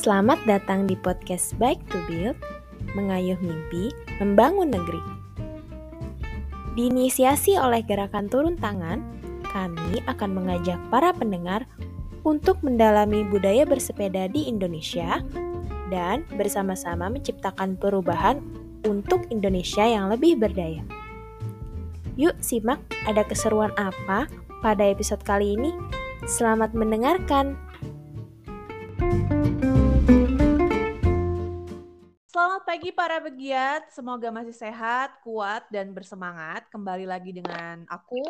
Selamat datang di podcast Bike to Build, mengayuh mimpi, membangun negeri. Diinisiasi oleh gerakan turun tangan, kami akan mengajak para pendengar untuk mendalami budaya bersepeda di Indonesia dan bersama-sama menciptakan perubahan untuk Indonesia yang lebih berdaya. Yuk simak ada keseruan apa pada episode kali ini. Selamat mendengarkan. Selamat pagi para pegiat, semoga masih sehat, kuat, dan bersemangat. Kembali lagi dengan aku,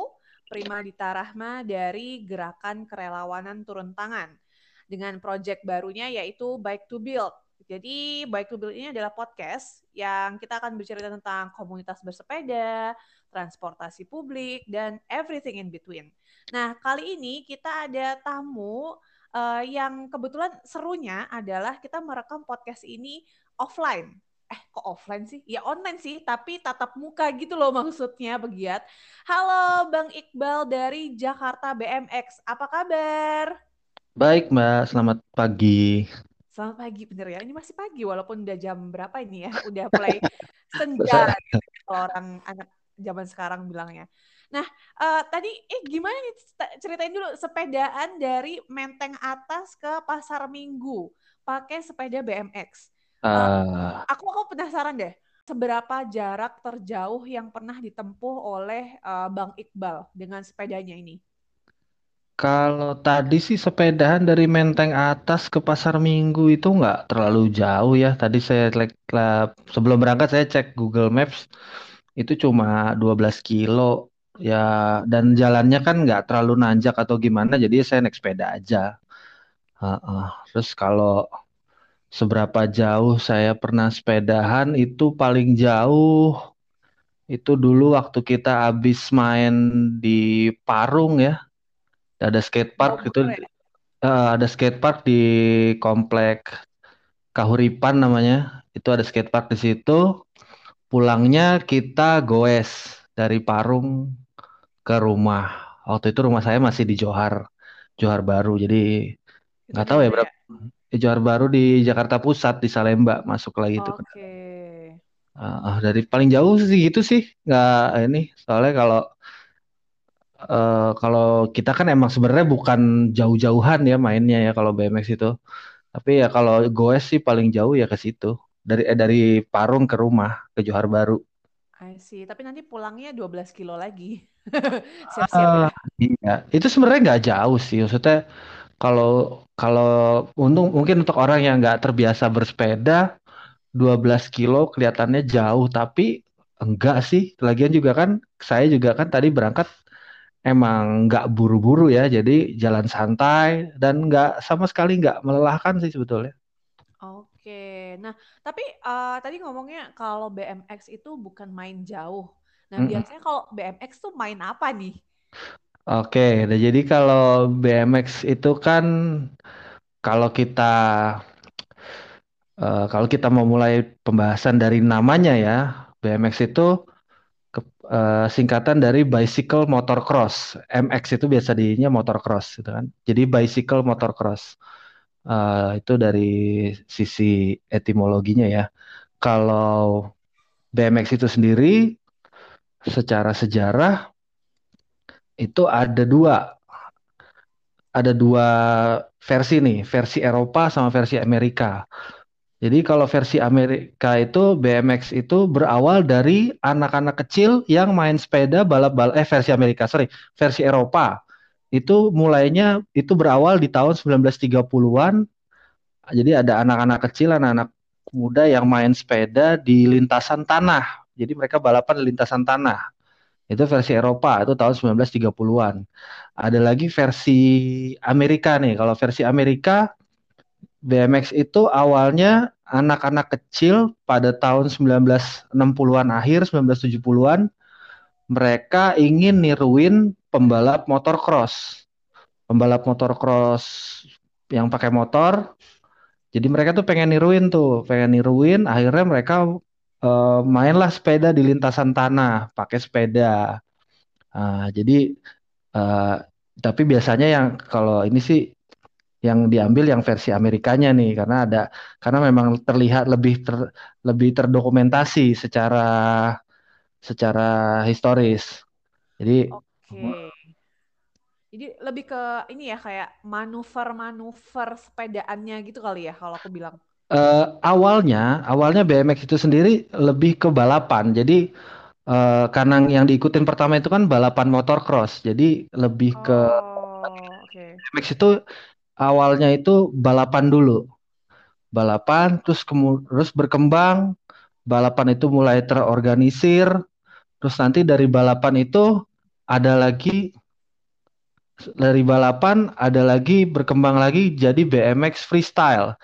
Prima Dita Rahma dari Gerakan Kerelawanan Turun Tangan. Dengan proyek barunya yaitu Bike to Build. Jadi Bike to Build ini adalah podcast yang kita akan bercerita tentang komunitas bersepeda, transportasi publik, dan everything in between. Nah, kali ini kita ada tamu uh, yang kebetulan serunya adalah kita merekam podcast ini offline. Eh, kok offline sih? Ya online sih, tapi tatap muka gitu loh maksudnya, Begiat. Halo Bang Iqbal dari Jakarta BMX, apa kabar? Baik Mbak, selamat pagi. Selamat pagi, bener ya. Ini masih pagi, walaupun udah jam berapa ini ya. Udah mulai senja kalau orang anak zaman sekarang bilangnya. Nah, uh, tadi eh gimana nih ceritain dulu sepedaan dari Menteng atas ke Pasar Minggu pakai sepeda BMX. Uh, uh, aku aku penasaran deh, seberapa jarak terjauh yang pernah ditempuh oleh uh, Bang Iqbal dengan sepedanya ini? Kalau tadi sih sepedaan dari Menteng atas ke Pasar Minggu itu nggak terlalu jauh ya. Tadi saya sebelum berangkat saya cek Google Maps itu cuma 12 kilo ya dan jalannya kan nggak terlalu nanjak atau gimana jadi saya naik sepeda aja uh, uh. terus kalau seberapa jauh saya pernah sepedahan itu paling jauh itu dulu waktu kita habis main di Parung ya ada skate park oh, gitu uh, ada skate park di komplek Kahuripan namanya itu ada skate park di situ pulangnya kita goes dari Parung ke rumah. Waktu itu rumah saya masih di Johar, Johar Baru. Jadi nggak tahu ya berapa. Johar Baru di Jakarta Pusat di Salemba masuk lagi itu. Oke. Okay. Uh, dari paling jauh sih gitu sih, nggak ini. Soalnya kalau uh, kalau kita kan emang sebenarnya bukan jauh-jauhan ya mainnya ya kalau BMX itu. Tapi ya kalau goes sih paling jauh ya ke situ. Dari eh, dari Parung ke rumah ke Johar Baru. I see. Tapi nanti pulangnya 12 kilo lagi. Siap-siap uh, ya. Iya, itu sebenarnya nggak jauh sih. Maksudnya kalau kalau untung mungkin untuk orang yang nggak terbiasa bersepeda 12 kilo kelihatannya jauh, tapi enggak sih. Lagian juga kan saya juga kan tadi berangkat emang nggak buru-buru ya, jadi jalan santai dan nggak sama sekali nggak melelahkan sih sebetulnya. Oke, nah tapi uh, tadi ngomongnya kalau BMX itu bukan main jauh. Nah mm biasanya kalau BMX tuh main apa nih? Oke, nah jadi kalau BMX itu kan kalau kita uh, kalau kita mau pembahasan dari namanya ya, BMX itu ke, uh, singkatan dari bicycle motor cross. MX itu biasa dinya motor cross gitu kan. Jadi bicycle motor cross. Uh, itu dari sisi etimologinya ya. Kalau BMX itu sendiri secara sejarah itu ada dua ada dua versi nih, versi Eropa sama versi Amerika. Jadi kalau versi Amerika itu BMX itu berawal dari anak-anak kecil yang main sepeda balap-balap eh versi Amerika, sorry, versi Eropa itu mulainya itu berawal di tahun 1930-an. Jadi ada anak-anak kecil, anak-anak muda yang main sepeda di lintasan tanah. Jadi mereka balapan di lintasan tanah. Itu versi Eropa, itu tahun 1930-an. Ada lagi versi Amerika nih. Kalau versi Amerika BMX itu awalnya anak-anak kecil pada tahun 1960-an akhir, 1970-an mereka ingin niruin pembalap motor cross. Pembalap motor cross yang pakai motor. Jadi mereka tuh pengen niruin tuh, pengen niruin. Akhirnya mereka uh, mainlah sepeda di lintasan tanah, pakai sepeda. Uh, jadi uh, tapi biasanya yang kalau ini sih yang diambil yang versi Amerikanya nih karena ada karena memang terlihat lebih ter, lebih terdokumentasi secara secara historis. Jadi Oke. Jadi lebih ke ini ya kayak manuver-manuver sepedaannya gitu kali ya kalau aku bilang. Uh, awalnya awalnya BMX itu sendiri lebih ke balapan. Jadi uh, karena yang diikutin pertama itu kan balapan motocross. Jadi lebih ke Oh, oke. BMX itu awalnya itu balapan dulu. Balapan terus terus berkembang, balapan itu mulai terorganisir, terus nanti dari balapan itu ada lagi dari balapan ada lagi berkembang lagi jadi BMX freestyle.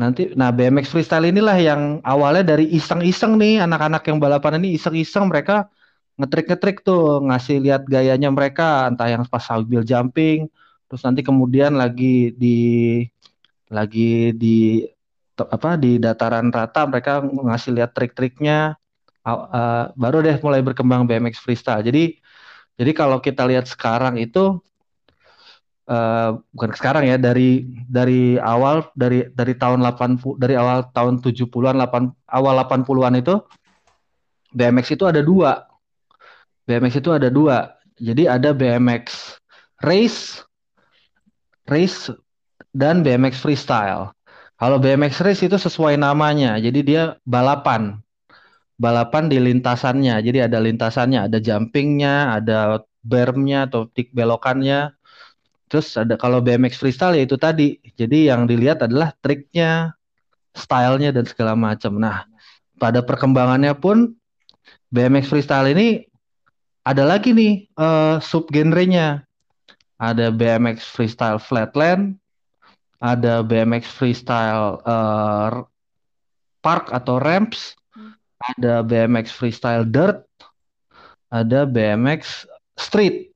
Nanti nah BMX freestyle inilah yang awalnya dari iseng-iseng nih anak-anak yang balapan ini iseng-iseng mereka ngetrik-ngetrik tuh ngasih lihat gayanya mereka entah yang pas sambil jumping terus nanti kemudian lagi di lagi di apa di dataran rata mereka ngasih lihat trik-triknya eh, baru deh mulai berkembang BMX freestyle. Jadi jadi kalau kita lihat sekarang itu eh, bukan sekarang ya dari dari awal dari dari tahun 80 dari awal tahun 70-an 8 awal 80-an itu BMX itu ada dua. BMX itu ada dua. Jadi ada BMX race race dan BMX freestyle. Kalau BMX race itu sesuai namanya. Jadi dia balapan. Balapan di lintasannya. Jadi ada lintasannya, ada jumpingnya, ada bermnya atau tik belokannya. Terus ada kalau BMX freestyle ya itu tadi. Jadi yang dilihat adalah triknya, stylenya dan segala macam. Nah, pada perkembangannya pun BMX freestyle ini ada lagi nih eh, subgenrenya. Ada BMX freestyle flatland, ada BMX freestyle eh, park atau ramps, ada BMX freestyle dirt, ada BMX street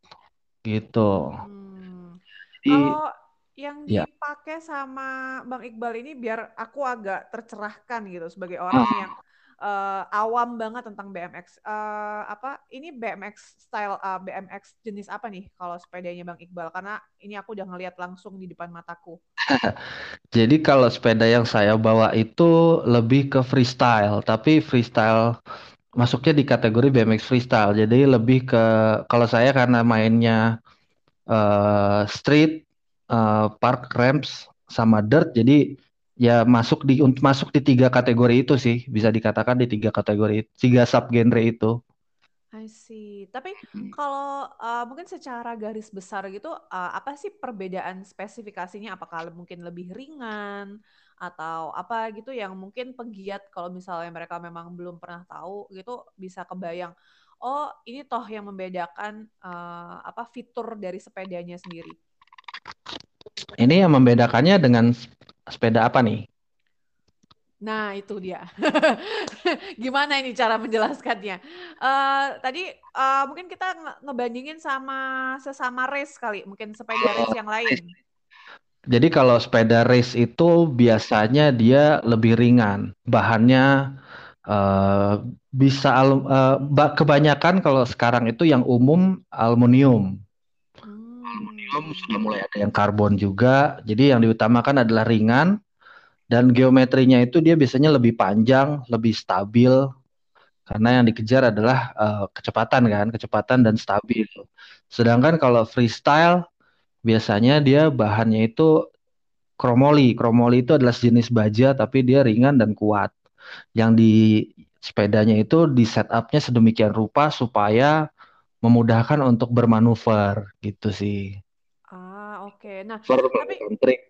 gitu. Hmm. Kalau yang ya, dipakai sama Bang Iqbal ini biar aku agak tercerahkan gitu sebagai orang ah, yang eh, awam banget tentang BMX. Eh, apa ini BMX style eh, BMX jenis apa nih kalau sepedanya Bang Iqbal? Karena ini aku udah ngeliat langsung di depan mataku. jadi kalau sepeda yang saya bawa itu lebih ke freestyle, tapi freestyle masuknya di kategori BMX freestyle. Jadi lebih ke kalau saya karena mainnya eh, street, eh, park ramps sama dirt, jadi ya masuk di masuk di tiga kategori itu sih, bisa dikatakan di tiga kategori, tiga subgenre itu. I see. Tapi kalau uh, mungkin secara garis besar gitu, uh, apa sih perbedaan spesifikasinya? Apakah mungkin lebih ringan atau apa gitu yang mungkin pegiat kalau misalnya mereka memang belum pernah tahu gitu bisa kebayang. Oh, ini toh yang membedakan uh, apa fitur dari sepedanya sendiri. Ini yang membedakannya dengan sepeda apa nih? Nah, itu dia. Gimana ini cara menjelaskannya? Uh, tadi uh, mungkin kita nge- ngebandingin sama sesama race kali, mungkin sepeda race yang lain. Jadi kalau sepeda race itu biasanya dia lebih ringan, bahannya eh, bisa al- ba- kebanyakan kalau sekarang itu yang umum aluminium. Aluminium sudah mulai ada yang karbon juga. Jadi yang diutamakan adalah ringan dan geometrinya itu dia biasanya lebih panjang, lebih stabil karena yang dikejar adalah eh, kecepatan kan, kecepatan dan stabil. Sedangkan kalau freestyle biasanya dia bahannya itu kromoli. Kromoli itu adalah jenis baja tapi dia ringan dan kuat. Yang di sepedanya itu di setupnya sedemikian rupa supaya memudahkan untuk bermanuver gitu sih. Ah, oke. Nah, Per tapi trik.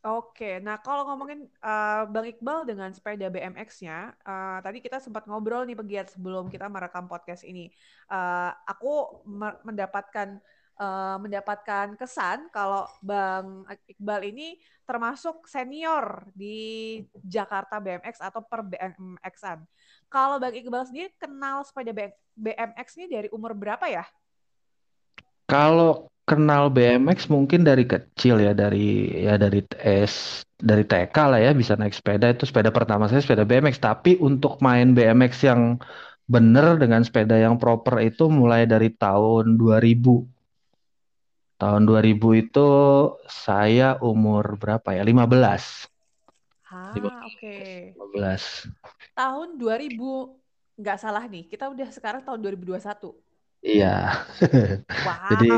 oke. Nah, kalau ngomongin uh, Bang Iqbal dengan sepeda BMX-nya, uh, tadi kita sempat ngobrol nih pegiat sebelum kita merekam podcast ini. Uh, aku me- mendapatkan uh, mendapatkan kesan kalau Bang Iqbal ini termasuk senior di Jakarta BMX atau per BMX-an. Kalau Bang Iqbal sendiri kenal sepeda BMX ini dari umur berapa ya? Kalau kenal BMX mungkin dari kecil ya dari ya dari S dari TK lah ya bisa naik sepeda itu sepeda pertama saya sepeda BMX tapi untuk main BMX yang bener dengan sepeda yang proper itu mulai dari tahun 2000 Tahun 2000 itu saya umur berapa ya? 15. Ah, oke. 15. Tahun 2000 nggak salah nih. Kita udah sekarang tahun 2021. Iya. Wow, Jadi,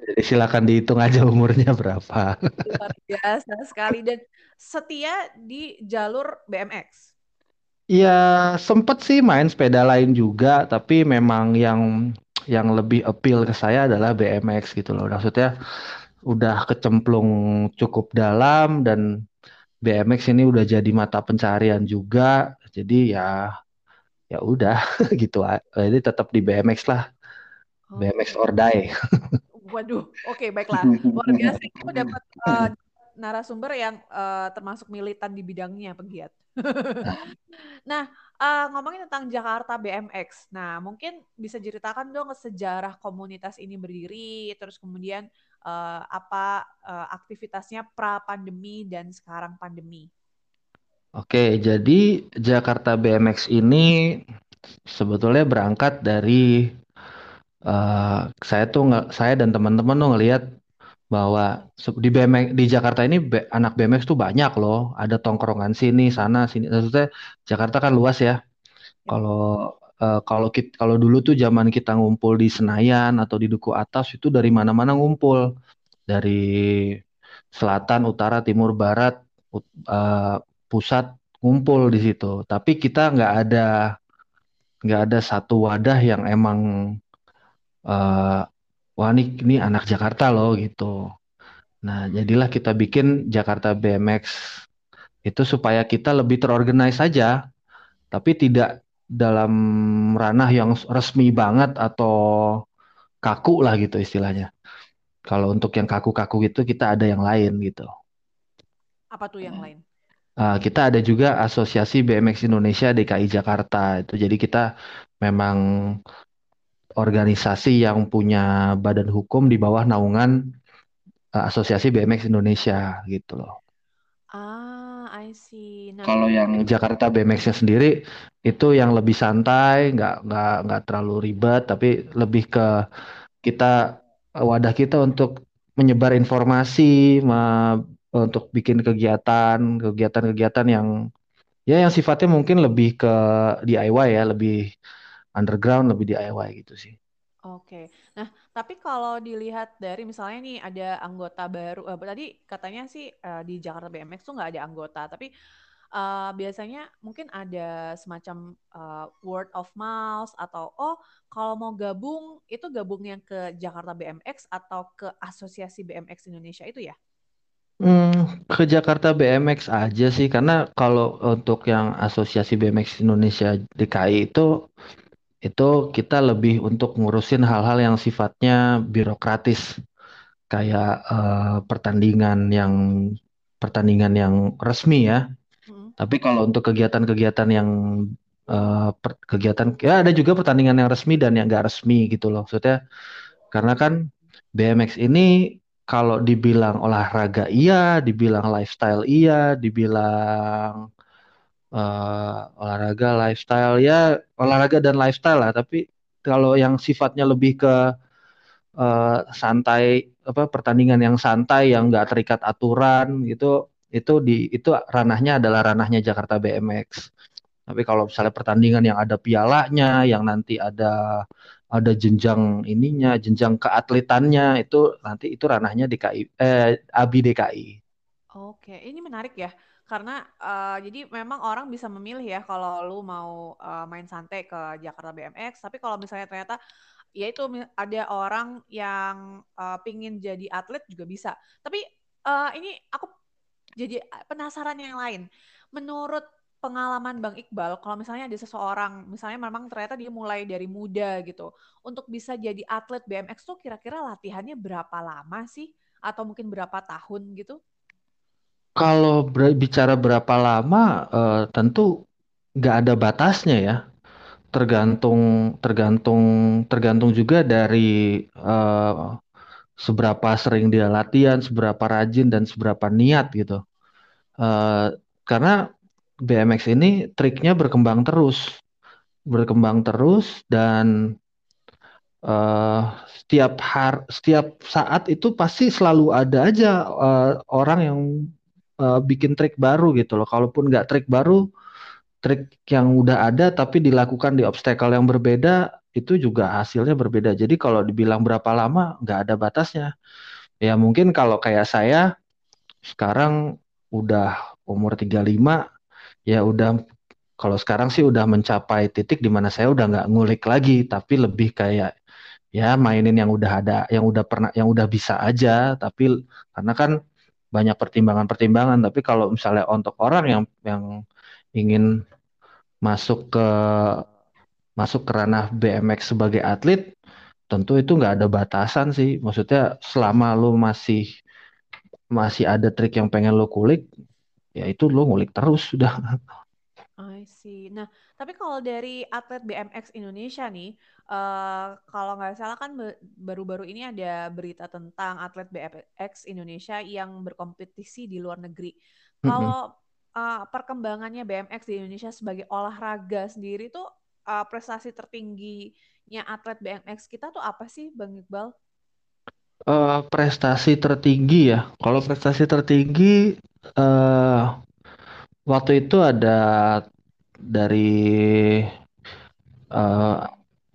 jadi silakan dihitung aja umurnya berapa. luar biasa sekali dan setia di jalur BMX. Iya, sempet sih main sepeda lain juga, tapi memang yang yang lebih appeal ke saya adalah BMX gitu loh. Maksudnya udah kecemplung cukup dalam dan BMX ini udah jadi mata pencarian juga. Jadi ya ya udah gitu. Jadi tetap di BMX lah, BMX Oke. or die. Waduh, oke baiklah. Luar biasa itu dapat eh, narasumber yang eh, termasuk militan di bidangnya pegiat. Nah, eh, ngomongin tentang Jakarta BMX. Nah, mungkin bisa ceritakan dong sejarah komunitas ini berdiri, terus kemudian eh, apa eh, aktivitasnya pra pandemi dan sekarang pandemi. Oke, jadi Jakarta BMX ini sebetulnya berangkat dari eh, saya tuh saya dan teman-teman tuh ngelihat bahwa di BMX di Jakarta ini anak BMX tuh banyak loh. Ada tongkrongan sini, sana, sini. Maksudnya Jakarta kan luas ya. Ya. Kalau eh, kalau kita kalau dulu tuh zaman kita ngumpul di Senayan atau di Duku Atas itu dari mana-mana ngumpul. Dari selatan, utara, timur, barat, eh, pusat ngumpul di situ. Tapi kita nggak ada nggak ada satu wadah yang emang eh, wah ini, ini anak Jakarta loh gitu. Nah, jadilah kita bikin Jakarta BMX itu supaya kita lebih terorganize saja, tapi tidak dalam ranah yang resmi banget atau kaku lah gitu istilahnya. Kalau untuk yang kaku-kaku gitu kita ada yang lain gitu. Apa tuh yang lain? Uh, kita ada juga Asosiasi BMX Indonesia DKI Jakarta itu. Jadi kita memang organisasi yang punya badan hukum di bawah naungan uh, Asosiasi BMX Indonesia gitu loh. Ah, I see. Nah, Kalau yang Jakarta BMX-nya sendiri itu yang lebih santai, nggak nggak nggak terlalu ribet, tapi lebih ke kita wadah kita untuk menyebar informasi, ma- untuk bikin kegiatan, kegiatan-kegiatan yang ya yang sifatnya mungkin lebih ke DIY ya, lebih underground, lebih DIY gitu sih. Oke. Nah, tapi kalau dilihat dari misalnya nih ada anggota baru, eh, tadi katanya sih eh, di Jakarta BMX tuh nggak ada anggota, tapi eh, biasanya mungkin ada semacam eh, word of mouth atau oh kalau mau gabung itu gabungnya ke Jakarta BMX atau ke Asosiasi BMX Indonesia itu ya? Hmm, ke Jakarta BMX aja sih, karena kalau untuk yang Asosiasi BMX Indonesia DKI itu itu kita lebih untuk ngurusin hal-hal yang sifatnya birokratis kayak eh, pertandingan yang pertandingan yang resmi ya. Mm-mm. Tapi kalau untuk kegiatan-kegiatan yang eh, per- kegiatan ya ada juga pertandingan yang resmi dan yang enggak resmi gitu loh. Maksudnya karena kan BMX ini kalau dibilang olahraga iya, dibilang lifestyle iya, dibilang eh, olahraga lifestyle. Ya olahraga dan lifestyle lah. Tapi kalau yang sifatnya lebih ke eh, santai apa pertandingan yang santai yang nggak terikat aturan gitu itu di itu ranahnya adalah ranahnya Jakarta BMX tapi kalau misalnya pertandingan yang ada pialanya yang nanti ada ada jenjang ininya jenjang keatletannya itu nanti itu ranahnya DKI eh ABI DKI Oke, ini menarik ya, karena eh, jadi memang orang bisa memilih ya kalau lu mau eh, main santai ke Jakarta BMX, tapi kalau misalnya ternyata ya itu ada orang yang eh, pingin jadi atlet juga bisa. Tapi eh, ini aku jadi penasaran yang lain. Menurut pengalaman Bang Iqbal, kalau misalnya ada seseorang, misalnya memang ternyata dia mulai dari muda gitu, untuk bisa jadi atlet BMX tuh kira-kira latihannya berapa lama sih? Atau mungkin berapa tahun gitu? Kalau bicara berapa lama, eh, tentu nggak ada batasnya ya. Tergantung, tergantung, tergantung juga dari eh, seberapa sering dia latihan, seberapa rajin dan seberapa niat gitu. Eh, karena BMX ini triknya berkembang terus, berkembang terus dan uh, setiap har setiap saat itu pasti selalu ada aja uh, orang yang uh, bikin trik baru gitu loh. Kalaupun nggak trik baru, trik yang udah ada tapi dilakukan di obstacle yang berbeda itu juga hasilnya berbeda. Jadi kalau dibilang berapa lama nggak ada batasnya. Ya mungkin kalau kayak saya sekarang udah umur 35 ya udah kalau sekarang sih udah mencapai titik di mana saya udah nggak ngulik lagi tapi lebih kayak ya mainin yang udah ada, yang udah pernah, yang udah bisa aja. Tapi karena kan banyak pertimbangan-pertimbangan. Tapi kalau misalnya untuk orang yang yang ingin masuk ke masuk ke ranah BMX sebagai atlet, tentu itu nggak ada batasan sih. Maksudnya selama lo masih masih ada trik yang pengen lo kulik, ya itu lo ngulik terus sudah. I see. Nah, tapi kalau dari atlet BMX Indonesia nih, uh, kalau nggak salah kan baru-baru ini ada berita tentang atlet BMX Indonesia yang berkompetisi di luar negeri. Kalau uh, perkembangannya BMX di Indonesia sebagai olahraga sendiri tuh uh, prestasi tertingginya atlet BMX kita tuh apa sih, Bang Iqbal? Uh, prestasi tertinggi ya. Kalau prestasi tertinggi uh, waktu itu ada dari uh,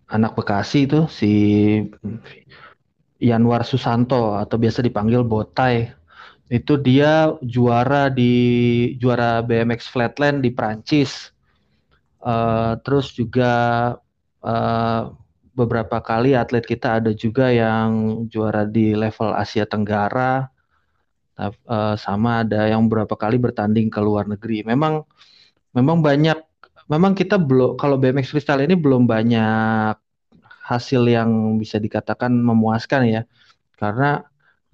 anak Bekasi itu si Yanwar Susanto atau biasa dipanggil Botai. Itu dia juara di juara BMX Flatland di Prancis uh, terus juga uh, beberapa kali atlet kita ada juga yang juara di level Asia Tenggara. Sama ada yang beberapa kali bertanding ke luar negeri. Memang memang banyak memang kita belum kalau BMX freestyle ini belum banyak hasil yang bisa dikatakan memuaskan ya. Karena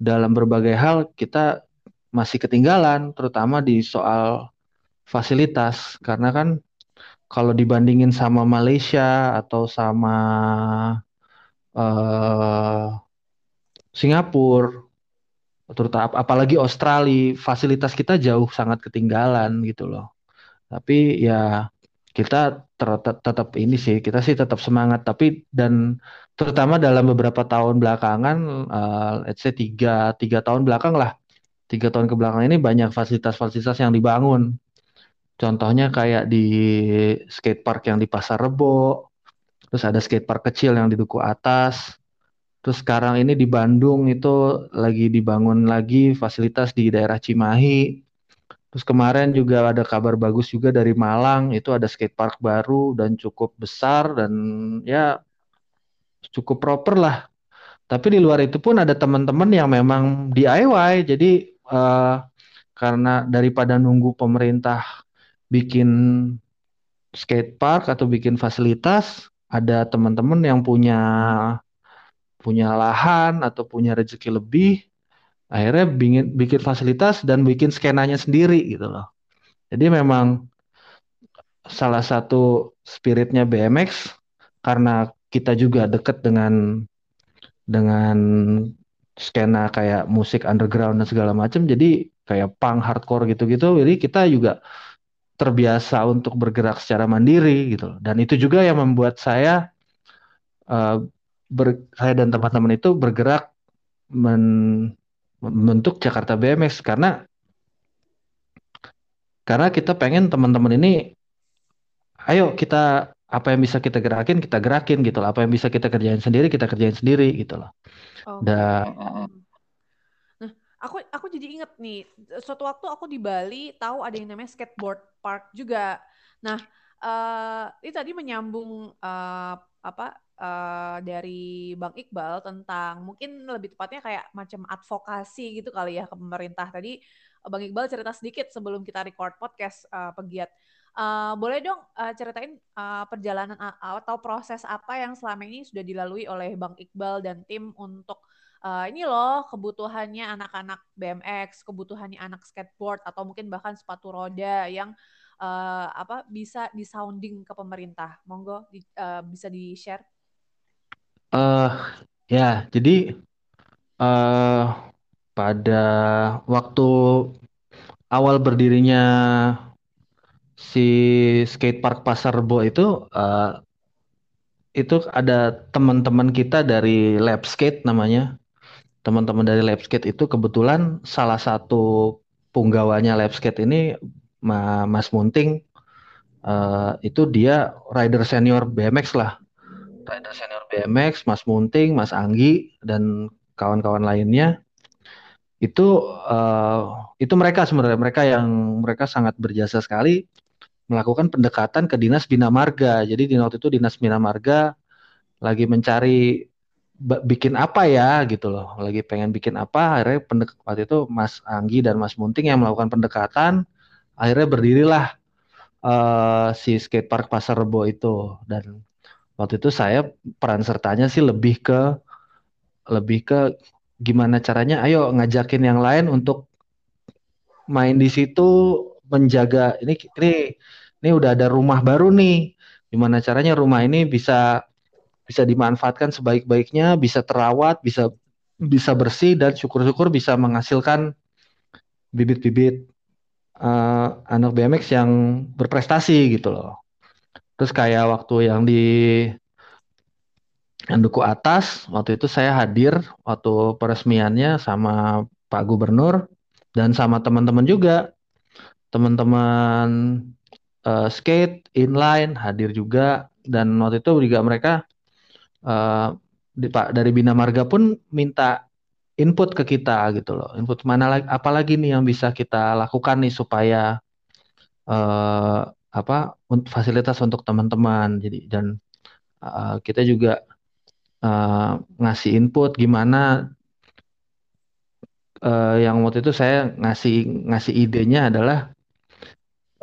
dalam berbagai hal kita masih ketinggalan terutama di soal fasilitas karena kan kalau dibandingin sama Malaysia atau sama uh, Singapura terutama apalagi Australia fasilitas kita jauh sangat ketinggalan gitu loh. Tapi ya kita tetap ini sih kita sih tetap semangat tapi dan terutama dalam beberapa tahun belakangan uh, let's say tiga tiga tahun belakang lah tiga tahun ke belakang ini banyak fasilitas-fasilitas yang dibangun. Contohnya kayak di skatepark yang di Pasar Rebo terus ada skatepark kecil yang di Duku Atas terus sekarang ini di Bandung itu lagi dibangun lagi fasilitas di daerah Cimahi Terus kemarin juga ada kabar bagus juga dari Malang, itu ada skate park baru dan cukup besar dan ya cukup proper lah. Tapi di luar itu pun ada teman-teman yang memang DIY, jadi uh, karena daripada nunggu pemerintah bikin skate park atau bikin fasilitas, ada teman-teman yang punya punya lahan atau punya rezeki lebih, akhirnya bikin bikin fasilitas dan bikin skenanya sendiri gitu loh. Jadi memang salah satu spiritnya BMX karena kita juga deket dengan dengan skena kayak musik underground dan segala macam jadi kayak punk hardcore gitu-gitu jadi kita juga terbiasa untuk bergerak secara mandiri gitu loh. dan itu juga yang membuat saya uh, ber, saya dan teman-teman itu bergerak men, membentuk Jakarta BMX karena karena kita pengen teman-teman ini ayo kita apa yang bisa kita gerakin kita gerakin gitu loh. Apa yang bisa kita kerjain sendiri kita kerjain sendiri gitu loh. Okay. dan nah aku aku jadi inget nih suatu waktu aku di Bali tahu ada yang namanya skateboard park juga. Nah uh, ini tadi menyambung uh, apa uh, dari Bang Iqbal tentang mungkin lebih tepatnya kayak macam advokasi gitu kali ya ke pemerintah. Tadi uh, Bang Iqbal cerita sedikit sebelum kita record podcast uh, pegiat. Uh, boleh dong uh, ceritain uh, perjalanan atau proses apa yang selama ini sudah dilalui oleh Bang Iqbal dan tim untuk uh, ini loh kebutuhannya anak-anak BMX, kebutuhannya anak skateboard atau mungkin bahkan sepatu roda yang uh, apa bisa disounding ke pemerintah. Monggo di, uh, bisa di-share. Uh, ya, jadi uh, pada waktu awal berdirinya si skatepark Pasar Rebo itu uh, itu ada teman-teman kita dari Lab Skate namanya. Teman-teman dari Lab Skate itu kebetulan salah satu punggawanya Lab Skate ini Mas Munting uh, itu dia rider senior BMX lah. Rider senior BMX, Mas Munting, Mas Anggi dan kawan-kawan lainnya itu uh, itu mereka sebenarnya mereka yang mereka sangat berjasa sekali melakukan pendekatan ke dinas bina marga. Jadi di waktu itu dinas bina marga lagi mencari bikin apa ya gitu loh. Lagi pengen bikin apa, akhirnya pendek waktu itu Mas Anggi dan Mas Munting yang melakukan pendekatan. Akhirnya berdirilah uh, si skatepark Pasar Rebo itu dan waktu itu saya peran sertanya sih lebih ke lebih ke gimana caranya ayo ngajakin yang lain untuk main di situ menjaga ini ini ini udah ada rumah baru nih. Gimana caranya rumah ini bisa bisa dimanfaatkan sebaik-baiknya bisa terawat bisa bisa bersih dan syukur-syukur bisa menghasilkan bibit-bibit uh, anak BMX yang berprestasi gitu loh terus kayak waktu yang di yang duku atas waktu itu saya hadir waktu peresmiannya sama Pak Gubernur dan sama teman-teman juga. Teman-teman uh, skate inline hadir juga dan waktu itu juga mereka uh, di, Pak dari Bina Marga pun minta input ke kita gitu loh. Input mana lagi apalagi nih yang bisa kita lakukan nih supaya uh, apa fasilitas untuk teman-teman. Jadi dan uh, kita juga uh, ngasih input gimana uh, yang waktu itu saya ngasih ngasih idenya adalah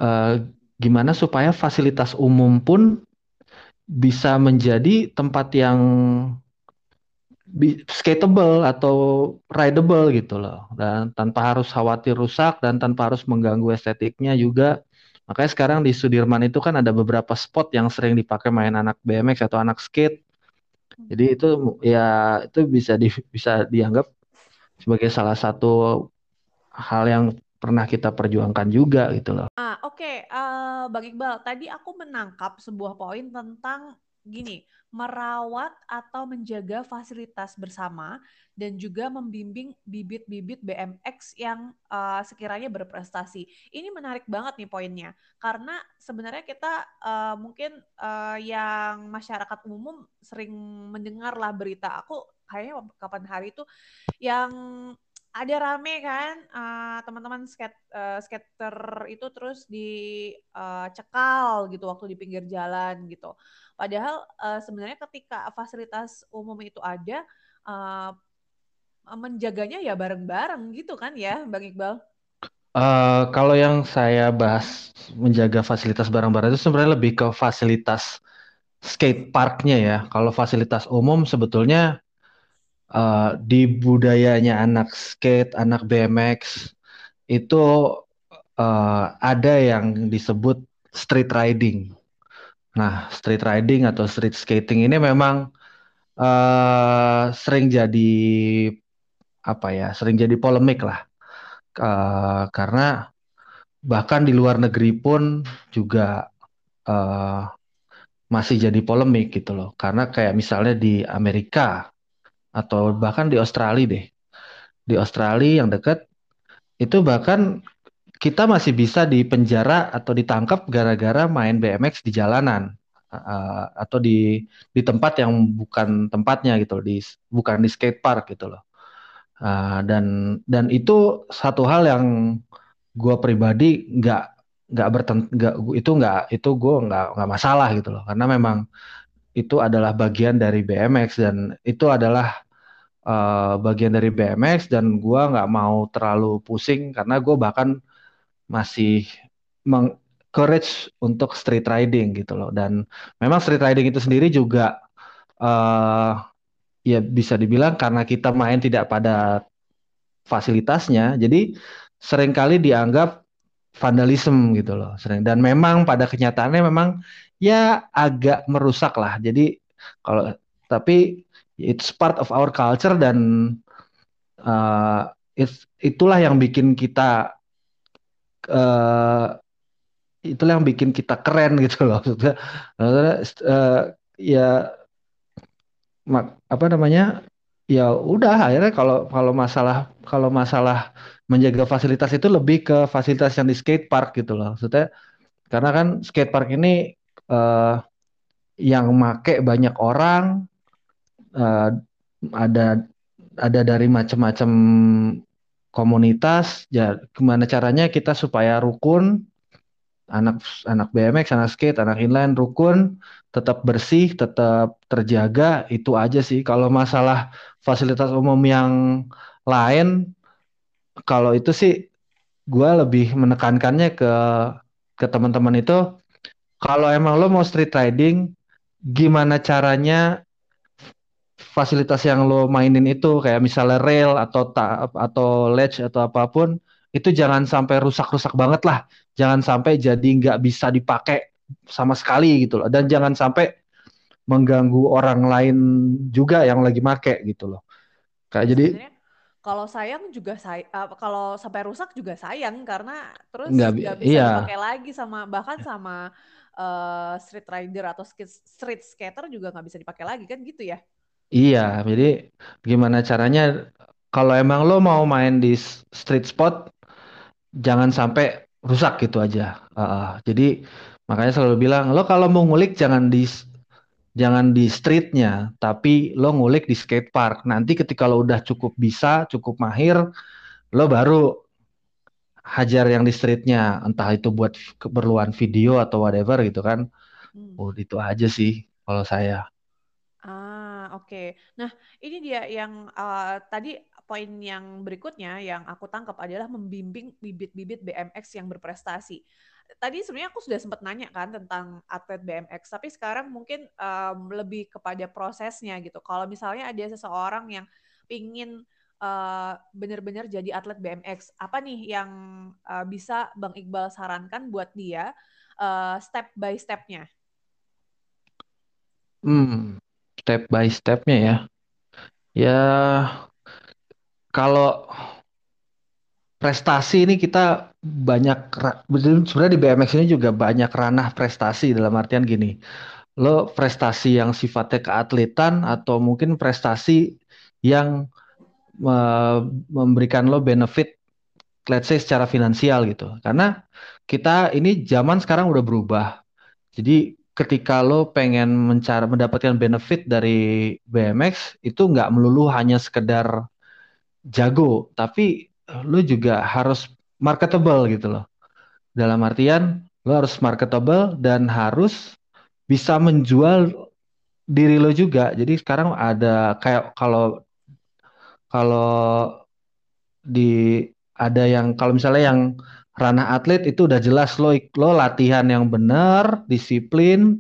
uh, gimana supaya fasilitas umum pun bisa menjadi tempat yang skateable atau rideable gitu loh. Dan tanpa harus khawatir rusak dan tanpa harus mengganggu estetiknya juga makanya sekarang di Sudirman itu kan ada beberapa spot yang sering dipakai main anak BMX atau anak skate jadi itu ya itu bisa di, bisa dianggap sebagai salah satu hal yang pernah kita perjuangkan juga gitu loh. Ah oke, okay. uh, eh, Bang Iqbal, tadi aku menangkap sebuah poin tentang gini, merawat atau menjaga fasilitas bersama dan juga membimbing bibit-bibit BMX yang uh, sekiranya berprestasi. Ini menarik banget nih poinnya karena sebenarnya kita uh, mungkin uh, yang masyarakat umum sering mendengar lah berita aku kayaknya kapan hari itu yang ada rame kan uh, teman-teman skate uh, skater itu terus dicekal uh, gitu waktu di pinggir jalan gitu. Padahal uh, sebenarnya ketika fasilitas umum itu ada, uh, menjaganya ya bareng-bareng gitu kan ya, Bang Iqbal? Uh, kalau yang saya bahas menjaga fasilitas bareng-bareng itu sebenarnya lebih ke fasilitas skate parknya ya. Kalau fasilitas umum sebetulnya uh, di budayanya anak skate, anak BMX itu uh, ada yang disebut street riding. Nah, street riding atau street skating ini memang uh, sering jadi apa ya, sering jadi polemik lah. Uh, karena bahkan di luar negeri pun juga uh, masih jadi polemik gitu loh. Karena kayak misalnya di Amerika atau bahkan di Australia deh. Di Australia yang dekat itu bahkan kita masih bisa dipenjara atau ditangkap gara-gara main BMX di jalanan. Uh, atau di di tempat yang bukan tempatnya gitu di bukan di skate park gitu loh. Uh, dan dan itu satu hal yang gue pribadi nggak nggak bertent nggak itu nggak itu gue nggak nggak masalah gitu loh. Karena memang itu adalah bagian dari BMX dan itu adalah uh, bagian dari BMX dan gue nggak mau terlalu pusing karena gue bahkan masih courage untuk street riding gitu loh. Dan memang street riding itu sendiri juga uh, ya bisa dibilang karena kita main tidak pada fasilitasnya jadi sering kali dianggap vandalisme gitu loh sering dan memang pada kenyataannya memang ya agak merusak lah jadi kalau tapi it's part of our culture dan uh, it's, itulah yang bikin kita uh, itulah yang bikin kita keren gitu loh. uh, ya mak apa namanya ya udah akhirnya kalau kalau masalah kalau masalah menjaga fasilitas itu lebih ke fasilitas yang di skate park gitu loh. Maksudnya karena kan skate park ini uh, yang make banyak orang uh, ada ada dari macam-macam komunitas. Ya gimana caranya kita supaya rukun anak anak BMX anak skate anak inline rukun tetap bersih tetap terjaga itu aja sih. Kalau masalah fasilitas umum yang lain kalau itu sih gue lebih menekankannya ke ke teman-teman itu kalau emang lo mau street riding gimana caranya fasilitas yang lo mainin itu kayak misalnya rail atau ta atau ledge atau apa pun itu jangan sampai rusak-rusak banget lah. Jangan sampai jadi nggak bisa dipakai sama sekali gitu loh. Dan jangan sampai mengganggu orang lain juga yang lagi make gitu loh. Kayak jadi kalau sayang juga say uh, kalau sampai rusak juga sayang karena terus nggak bisa iya. dipakai lagi sama bahkan sama uh, street rider atau street skater juga nggak bisa dipakai lagi kan gitu ya iya jadi gimana caranya kalau emang lo mau main di street spot jangan sampai rusak gitu aja. Uh, jadi makanya selalu bilang lo kalau mau ngulik jangan di jangan di streetnya, tapi lo ngulik di skate park. Nanti ketika lo udah cukup bisa, cukup mahir, lo baru hajar yang di streetnya, entah itu buat keperluan video atau whatever gitu kan. Hmm. Oh, itu aja sih kalau saya. Ah, oke. Okay. Nah, ini dia yang uh, tadi poin yang berikutnya yang aku tangkap adalah membimbing bibit-bibit BMX yang berprestasi. Tadi sebenarnya aku sudah sempat nanya kan tentang atlet BMX, tapi sekarang mungkin um, lebih kepada prosesnya gitu. Kalau misalnya ada seseorang yang ingin uh, benar-benar jadi atlet BMX, apa nih yang uh, bisa Bang Iqbal sarankan buat dia uh, step by stepnya? Hmm, step by stepnya ya. Ya kalau prestasi ini kita banyak sebenarnya di BMX ini juga banyak ranah prestasi dalam artian gini. Lo prestasi yang sifatnya keatletan atau mungkin prestasi yang memberikan lo benefit let's say secara finansial gitu. Karena kita ini zaman sekarang udah berubah. Jadi ketika lo pengen mencari mendapatkan benefit dari BMX itu nggak melulu hanya sekedar jago, tapi lu juga harus marketable gitu loh. Dalam artian lu harus marketable dan harus bisa menjual diri lo juga. Jadi sekarang ada kayak kalau kalau di ada yang kalau misalnya yang ranah atlet itu udah jelas lo lo latihan yang benar, disiplin,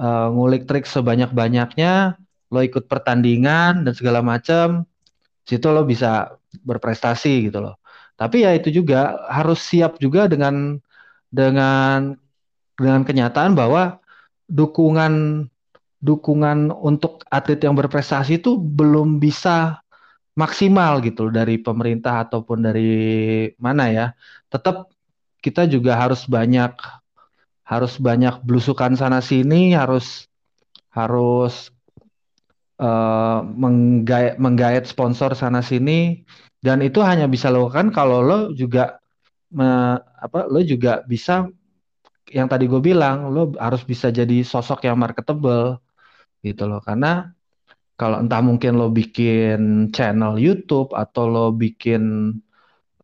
uh, ngulik trik sebanyak-banyaknya, lo ikut pertandingan dan segala macam situ lo bisa berprestasi gitu loh. Tapi ya itu juga harus siap juga dengan dengan dengan kenyataan bahwa dukungan dukungan untuk atlet yang berprestasi itu belum bisa maksimal gitu loh dari pemerintah ataupun dari mana ya. Tetap kita juga harus banyak harus banyak belusukan sana sini, harus harus uh, menggait sponsor sana sini. Dan itu hanya bisa lakukan kalau lo juga me, apa lo juga bisa yang tadi gue bilang lo harus bisa jadi sosok yang marketable gitu loh. Karena kalau entah mungkin lo bikin channel YouTube atau lo bikin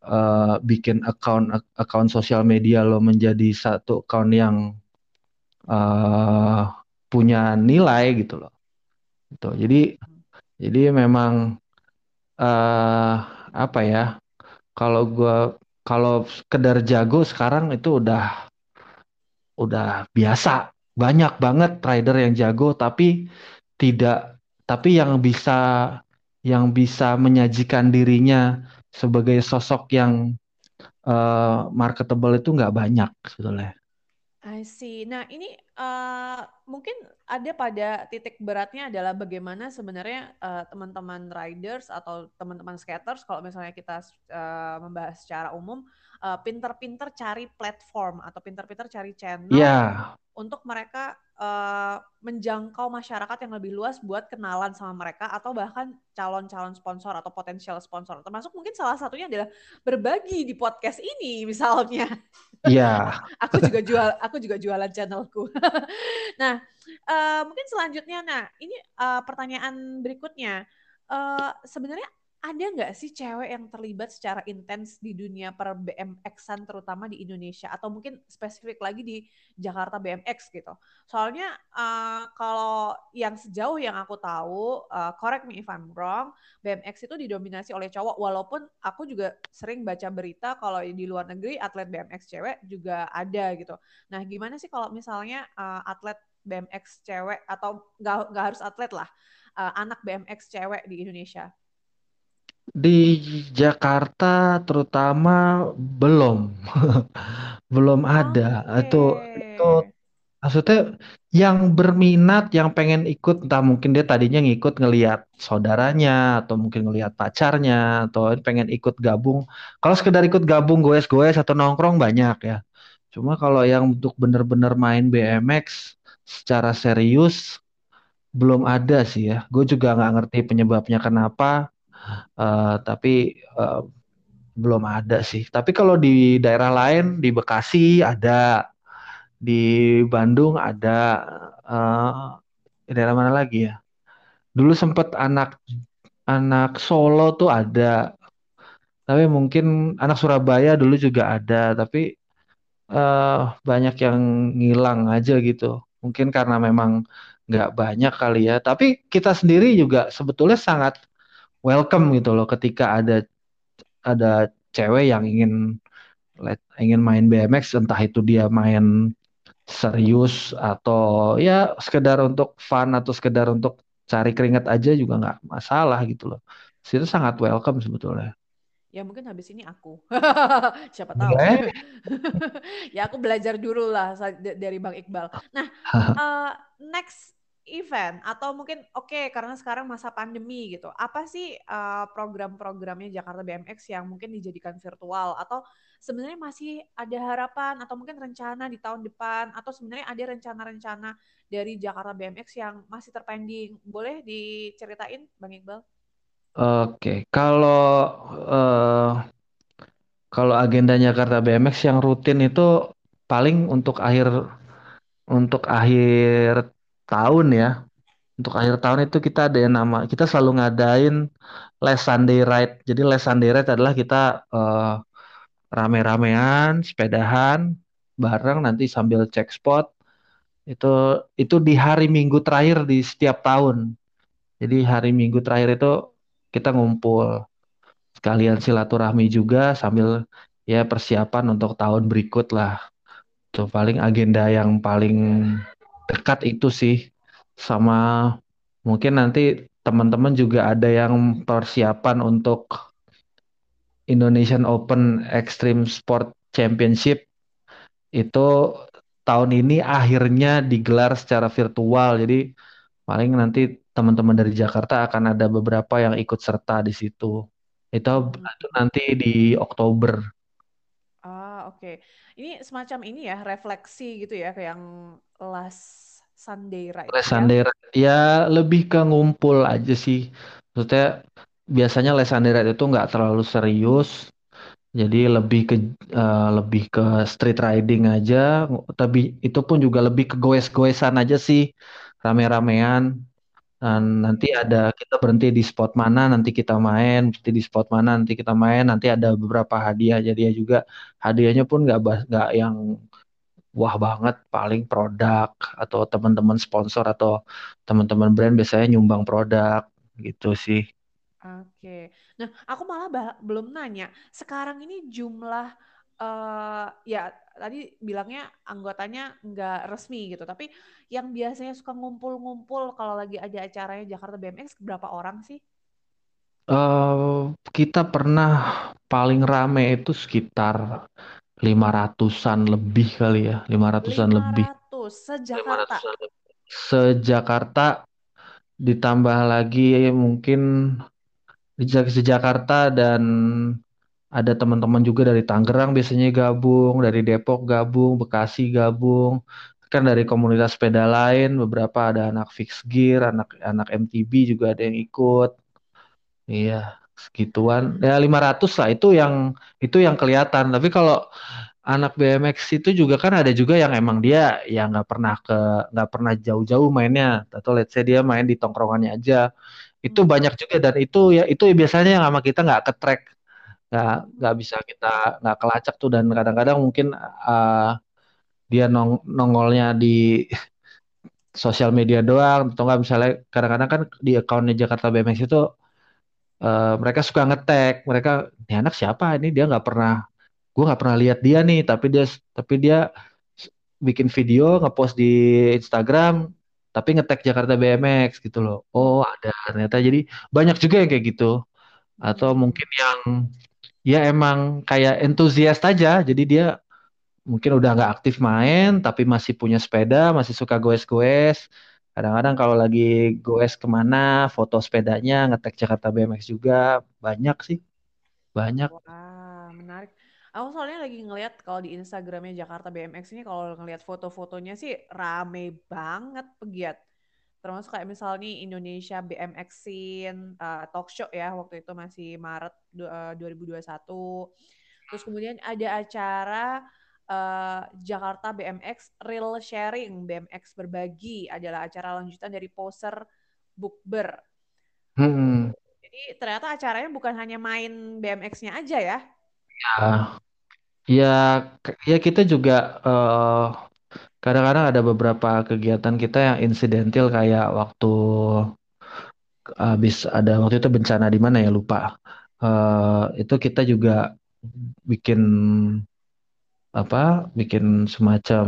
uh, bikin account account sosial media lo menjadi satu account yang uh, punya nilai gitu loh gitu. Jadi jadi memang uh, apa ya? Kalau gua kalau sekedar jago sekarang itu udah udah biasa. Banyak banget rider yang jago tapi tidak tapi yang bisa yang bisa menyajikan dirinya sebagai sosok yang uh, marketable itu nggak banyak sebetulnya. I see. Nah, ini uh, mungkin ada pada titik beratnya adalah bagaimana sebenarnya uh, teman-teman riders atau teman-teman skaters kalau misalnya kita uh, membahas secara umum pinter pinter-pinter cari platform atau pinter-pinter cari channel yeah. Untuk mereka uh, menjangkau masyarakat yang lebih luas buat kenalan sama mereka atau bahkan calon-calon sponsor atau potensial sponsor. Termasuk mungkin salah satunya adalah berbagi di podcast ini misalnya. Iya. aku juga jual aku juga jualan channelku. nah, uh, mungkin selanjutnya nah, ini uh, pertanyaan berikutnya. Uh, sebenarnya ada nggak sih cewek yang terlibat secara intens di dunia per BMX-an terutama di Indonesia atau mungkin spesifik lagi di Jakarta BMX gitu. Soalnya uh, kalau yang sejauh yang aku tahu, uh, correct me if I'm wrong, BMX itu didominasi oleh cowok walaupun aku juga sering baca berita kalau di luar negeri atlet BMX cewek juga ada gitu. Nah, gimana sih kalau misalnya uh, atlet BMX cewek atau nggak harus atlet lah, uh, anak BMX cewek di Indonesia? Di Jakarta terutama belum. Belum ada. Itu itu maksudnya yang berminat, yang pengen ikut, entah mungkin dia tadinya ngikut ngelihat saudaranya atau mungkin ngelihat pacarnya atau pengen ikut gabung. Kalau sekedar ikut gabung goes-goes atau nongkrong banyak ya. Cuma kalau yang untuk bener-bener main BMX secara serius belum ada sih ya. Gue juga nggak ngerti penyebabnya kenapa. Uh, tapi uh, belum ada sih. Tapi kalau di daerah lain di Bekasi ada, di Bandung ada, uh, daerah mana lagi ya? Dulu sempat anak anak Solo tuh ada, tapi mungkin anak Surabaya dulu juga ada, tapi uh, banyak yang ngilang aja gitu. Mungkin karena memang nggak banyak kali ya. Tapi kita sendiri juga sebetulnya sangat welcome gitu loh ketika ada ada cewek yang ingin ingin main BMX entah itu dia main serius atau ya sekedar untuk fun atau sekedar untuk cari keringat aja juga nggak masalah gitu loh. Itu sangat welcome sebetulnya. Ya mungkin habis ini aku. Siapa tahu. ya aku belajar dulu lah dari Bang Iqbal. Nah, uh, next event atau mungkin oke okay, karena sekarang masa pandemi gitu. Apa sih uh, program-programnya Jakarta BMX yang mungkin dijadikan virtual atau sebenarnya masih ada harapan atau mungkin rencana di tahun depan atau sebenarnya ada rencana-rencana dari Jakarta BMX yang masih terpending. Boleh diceritain Bang Iqbal? Oke, okay. kalau uh, kalau agenda Jakarta BMX yang rutin itu paling untuk akhir untuk akhir tahun ya. Untuk akhir tahun itu kita ada yang nama kita selalu ngadain Les Sunday Ride. Jadi Les Sunday Ride adalah kita uh, rame-ramean, sepedahan bareng nanti sambil cek spot. Itu itu di hari Minggu terakhir di setiap tahun. Jadi hari Minggu terakhir itu kita ngumpul sekalian silaturahmi juga sambil ya persiapan untuk tahun berikut lah. Itu paling agenda yang paling dekat itu sih sama mungkin nanti teman-teman juga ada yang persiapan untuk Indonesian Open Extreme Sport Championship itu tahun ini akhirnya digelar secara virtual jadi paling nanti teman-teman dari Jakarta akan ada beberapa yang ikut serta di situ itu, hmm. itu nanti di Oktober. Ah oke, okay. ini semacam ini ya refleksi gitu ya kayak yang last Sunday ride. Last ya? Sunday ride ya lebih ke ngumpul aja sih. Maksudnya biasanya last Sunday ride itu nggak terlalu serius. Jadi lebih ke uh, lebih ke street riding aja, tapi itu pun juga lebih ke goes-goesan aja sih, rame-ramean. Dan nanti ada kita berhenti di spot mana, nanti kita main, berhenti di spot mana, nanti kita main, nanti ada beberapa hadiah. Jadi ya juga hadiahnya pun nggak nggak yang wah banget paling produk atau teman-teman sponsor atau teman-teman brand biasanya nyumbang produk gitu sih. Oke. Nah, aku malah belum nanya. Sekarang ini jumlah uh, ya tadi bilangnya anggotanya nggak resmi gitu, tapi yang biasanya suka ngumpul-ngumpul kalau lagi ada acaranya Jakarta BMX berapa orang sih? Uh, kita pernah paling rame itu sekitar lima ratusan lebih kali ya, lima ratusan lebih. sejakarta. Sejakarta ditambah lagi mungkin di Jakarta dan ada teman-teman juga dari Tangerang biasanya gabung, dari Depok gabung, Bekasi gabung, kan dari komunitas sepeda lain beberapa ada anak fix gear anak anak MTB juga ada yang ikut iya segituan. Ya 500 lah itu yang itu yang kelihatan. Tapi kalau anak BMX itu juga kan ada juga yang emang dia yang nggak pernah ke nggak pernah jauh-jauh mainnya. Atau let's say dia main di tongkrongannya aja. Itu Hmm. banyak juga dan itu ya itu biasanya yang sama kita nggak ke track nggak nggak bisa kita nggak kelacak tuh. Dan kadang-kadang mungkin uh, dia nong nongolnya di sosial media doang. Atau nggak misalnya kadang-kadang kan di akunnya Jakarta BMX itu uh, mereka suka ngetek mereka ini anak siapa ini? Dia nggak pernah gue nggak pernah lihat dia nih. Tapi dia tapi dia bikin video ngepost di Instagram tapi ngetek Jakarta BMX gitu loh. Oh ada ternyata. Jadi banyak juga yang kayak gitu. Atau mungkin yang ya emang kayak entusias aja. Jadi dia mungkin udah nggak aktif main tapi masih punya sepeda masih suka goes-goes kadang-kadang kalau lagi goes ke mana foto sepedanya ngetek Jakarta BMX juga banyak sih. Banyak. Wah menarik. Aku soalnya lagi ngeliat kalau di Instagramnya Jakarta BMX ini kalau ngeliat foto-fotonya sih rame banget pegiat. Termasuk kayak misalnya Indonesia BMX Scene uh, talk show ya waktu itu masih Maret uh, 2021 terus kemudian ada acara uh, Jakarta BMX Real Sharing. BMX berbagi adalah acara lanjutan dari poser Bookber hmm. jadi ternyata acaranya bukan hanya main BMX-nya aja ya? Ya. Ya ya kita juga uh, kadang-kadang ada beberapa kegiatan kita yang insidental kayak waktu habis ada waktu itu bencana di mana ya? Lupa. Uh, itu kita juga bikin apa bikin semacam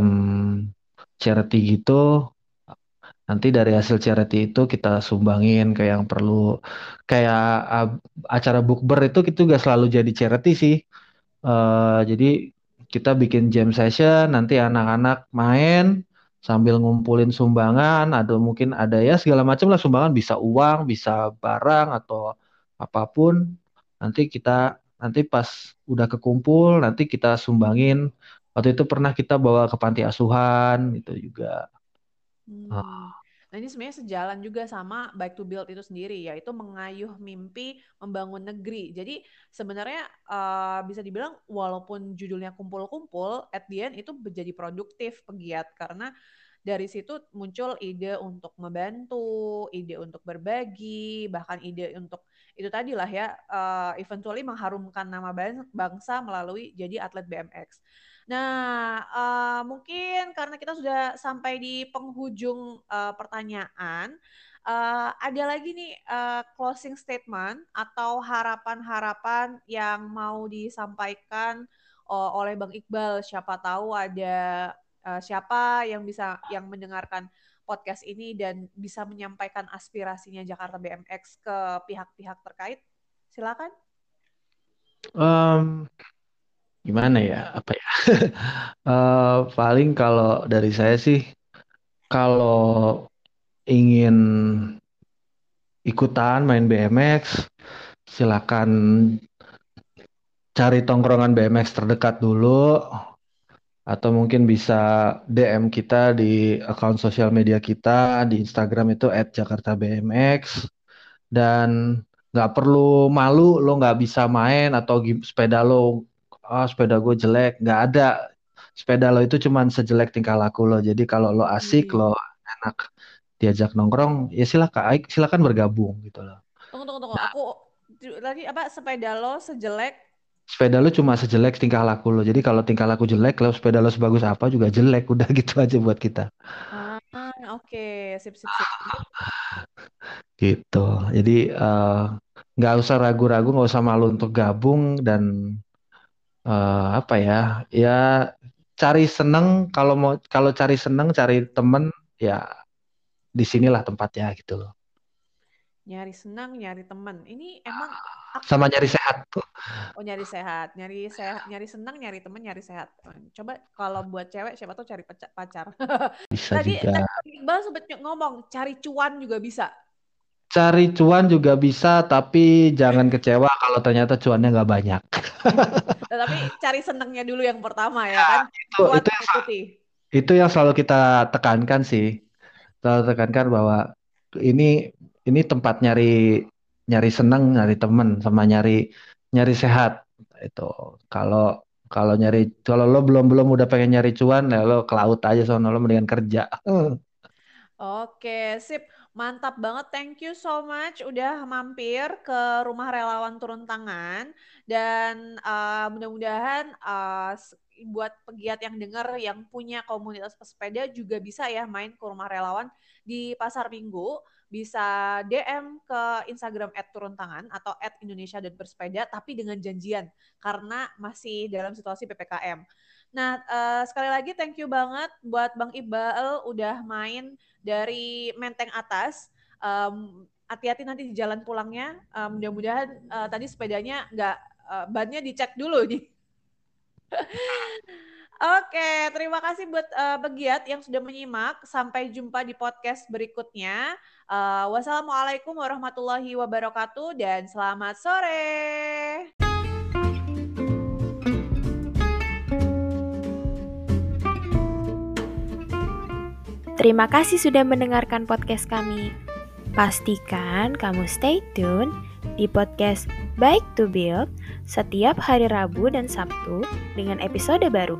charity gitu. Nanti dari hasil charity itu kita sumbangin ke yang perlu. Kayak uh, acara bookber itu kita juga selalu jadi charity sih. Uh, jadi kita bikin jam session nanti anak-anak main sambil ngumpulin sumbangan ada mungkin ada ya segala macam lah sumbangan. Bisa uang bisa barang atau apa pun. Nanti kita nanti pas udah kekumpul nanti kita sumbangin waktu itu pernah kita bawa ke panti asuhan itu juga hmm. oh. Nah ini sebenarnya sejalan juga sama Bike to Build itu sendiri, yaitu mengayuh mimpi membangun negeri. Jadi sebenarnya uh, bisa dibilang walaupun judulnya kumpul-kumpul, at the end itu menjadi produktif pegiat karena dari situ muncul ide untuk membantu, ide untuk berbagi, bahkan ide untuk itu tadi lah ya, uh, eventually mengharumkan nama bangsa melalui jadi atlet BMX. Nah, uh, mungkin karena kita sudah sampai di penghujung uh, pertanyaan, uh, ada lagi nih uh, closing statement atau harapan-harapan yang mau disampaikan uh, oleh Bang Iqbal. Siapa tahu ada uh, siapa yang bisa yang mendengarkan podcast ini dan bisa menyampaikan aspirasinya Jakarta BMX ke pihak-pihak terkait. Silakan. Um, gimana ya apa ya uh, paling kalau dari saya sih kalau ingin ikutan main BMX silakan cari tongkrongan BMX terdekat dulu atau mungkin bisa DM kita di akun sosial media kita di Instagram itu @jakartabmx. Dan nggak perlu malu lo nggak bisa main atau sepeda lo oh sepeda gue jelek. Nggak ada. Sepeda lo itu cuman sejelek tingkah laku lo. Jadi kalau lo asik hmm. lo enak diajak nongkrong ya silakan silakan bergabung gitu loh. Tunggu tunggu tunggu. Nah, aku lagi apa sepeda lo sejelek sepeda lo cuma sejelek tingkah laku lo jadi kalau tingkah laku jelek lo sepeda lo sebagus apa juga jelek. Udah gitu aja buat kita. Ah oke. Okay. sip sip sip. Gitu. Jadi nggak uh, usah ragu-ragu nggak usah malu untuk gabung dan uh, apa ya ya cari seneng. Kalau mau kalau cari seneng cari temen ya di sinilah tempatnya gitu loh nyari senang nyari temen ini emang sama nyari sehat oh nyari sehat. Nyari sehat nyari senang nyari temen nyari sehat. Coba kalau buat cewek siapa tuh cari pacar. Bisa tadi, juga. tadi Iqbal sempet ngomong cari cuan juga bisa. Cari cuan juga bisa tapi jangan kecewa kalau ternyata cuannya nggak banyak. Tapi cari senengnya dulu yang pertama ya, ya kan? itu cuan itu yang, itu yang selalu kita tekankan sih. Selalu tekankan bahwa ini ini tempat nyari nyari senang, nyari temen, sama nyari nyari sehat. Itu kalau kalau nyari kalau lo belum belum udah pengen nyari cuan ya lo ke laut aja soalnya lo mendingan kerja. Oke, sip. Mantap banget. Thank you so much udah mampir ke rumah relawan turun tangan dan uh, mudah-mudahan uh, buat pegiat yang dengar yang punya komunitas pesepeda juga bisa ya main ke rumah relawan di Pasar Minggu bisa DM ke Instagram @turuntangan atau @indonesia dan bersepeda tapi dengan janjian karena masih dalam situasi PPKM. Nah, uh, sekali lagi thank you banget buat Bang Iqbal udah main dari Menteng Atas. Um, hati-hati nanti di jalan pulangnya. Um, mudah-mudahan uh, tadi sepedanya nggak uh, bannya dicek dulu nih. Oke, terima kasih buat uh, pegiat yang sudah menyimak. Sampai jumpa di podcast berikutnya. Uh, wassalamualaikum warahmatullahi wabarakatuh dan selamat sore. Terima kasih sudah mendengarkan podcast kami. Pastikan kamu stay tune di podcast Baik to Build setiap hari Rabu dan Sabtu dengan episode baru.